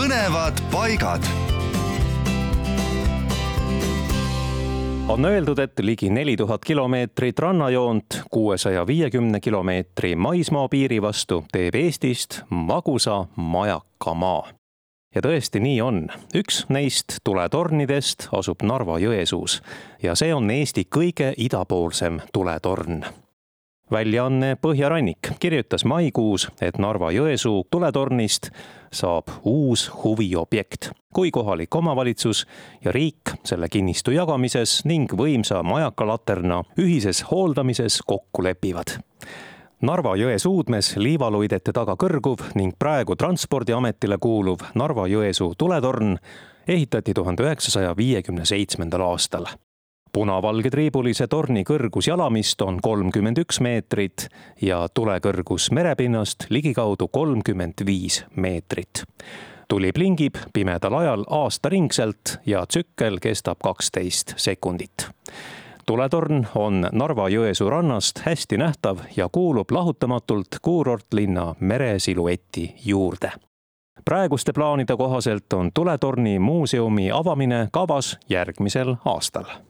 põnevad paigad. on öeldud, et ligi neli tuhat kilomeetrit rannajoont kuuesaja viiekümne kilomeetri maismaapiiri vastu teeb Eestist magusa majakamaa ja tõesti nii on. üks neist tuletornidest asub Narva-Jõesuus ja see on Eesti kõige idapoolsem tuletorn väljaanne Põhjarannik. kirjutas maikuus, et Narva-Jõesuu tuletornist saab uus huviobjekt, kui kohalik omavalitsus ja riik selle kinnistu jagamises ning võimsa majakalaterna ühises hooldamises kokku lepivad. Narva jõe suudmes liivaluidete taga kõrguv ning praegu Transpordiametile kuuluv Narva-Jõesuu tuletorn ehitati tuhande üheksasaja viiekümne seitsmendal aastal. Punavalge triibulise torni kõrgus jalamist on kolmkümmend üks meetrit ja tulekõrgus merepinnast ligikaudu kolmkümmend viis meetrit. Tuli plingib pimedal ajal aastaringselt ja tsükkel kestab kaksteist sekundit. Tuletorn on Narva-Jõesuu rannast hästi nähtav ja kuulub lahutamatult kuurortlinna meresilueti juurde. praeguste plaanide kohaselt on tuletorni muuseumi avamine kavas järgmisel aastal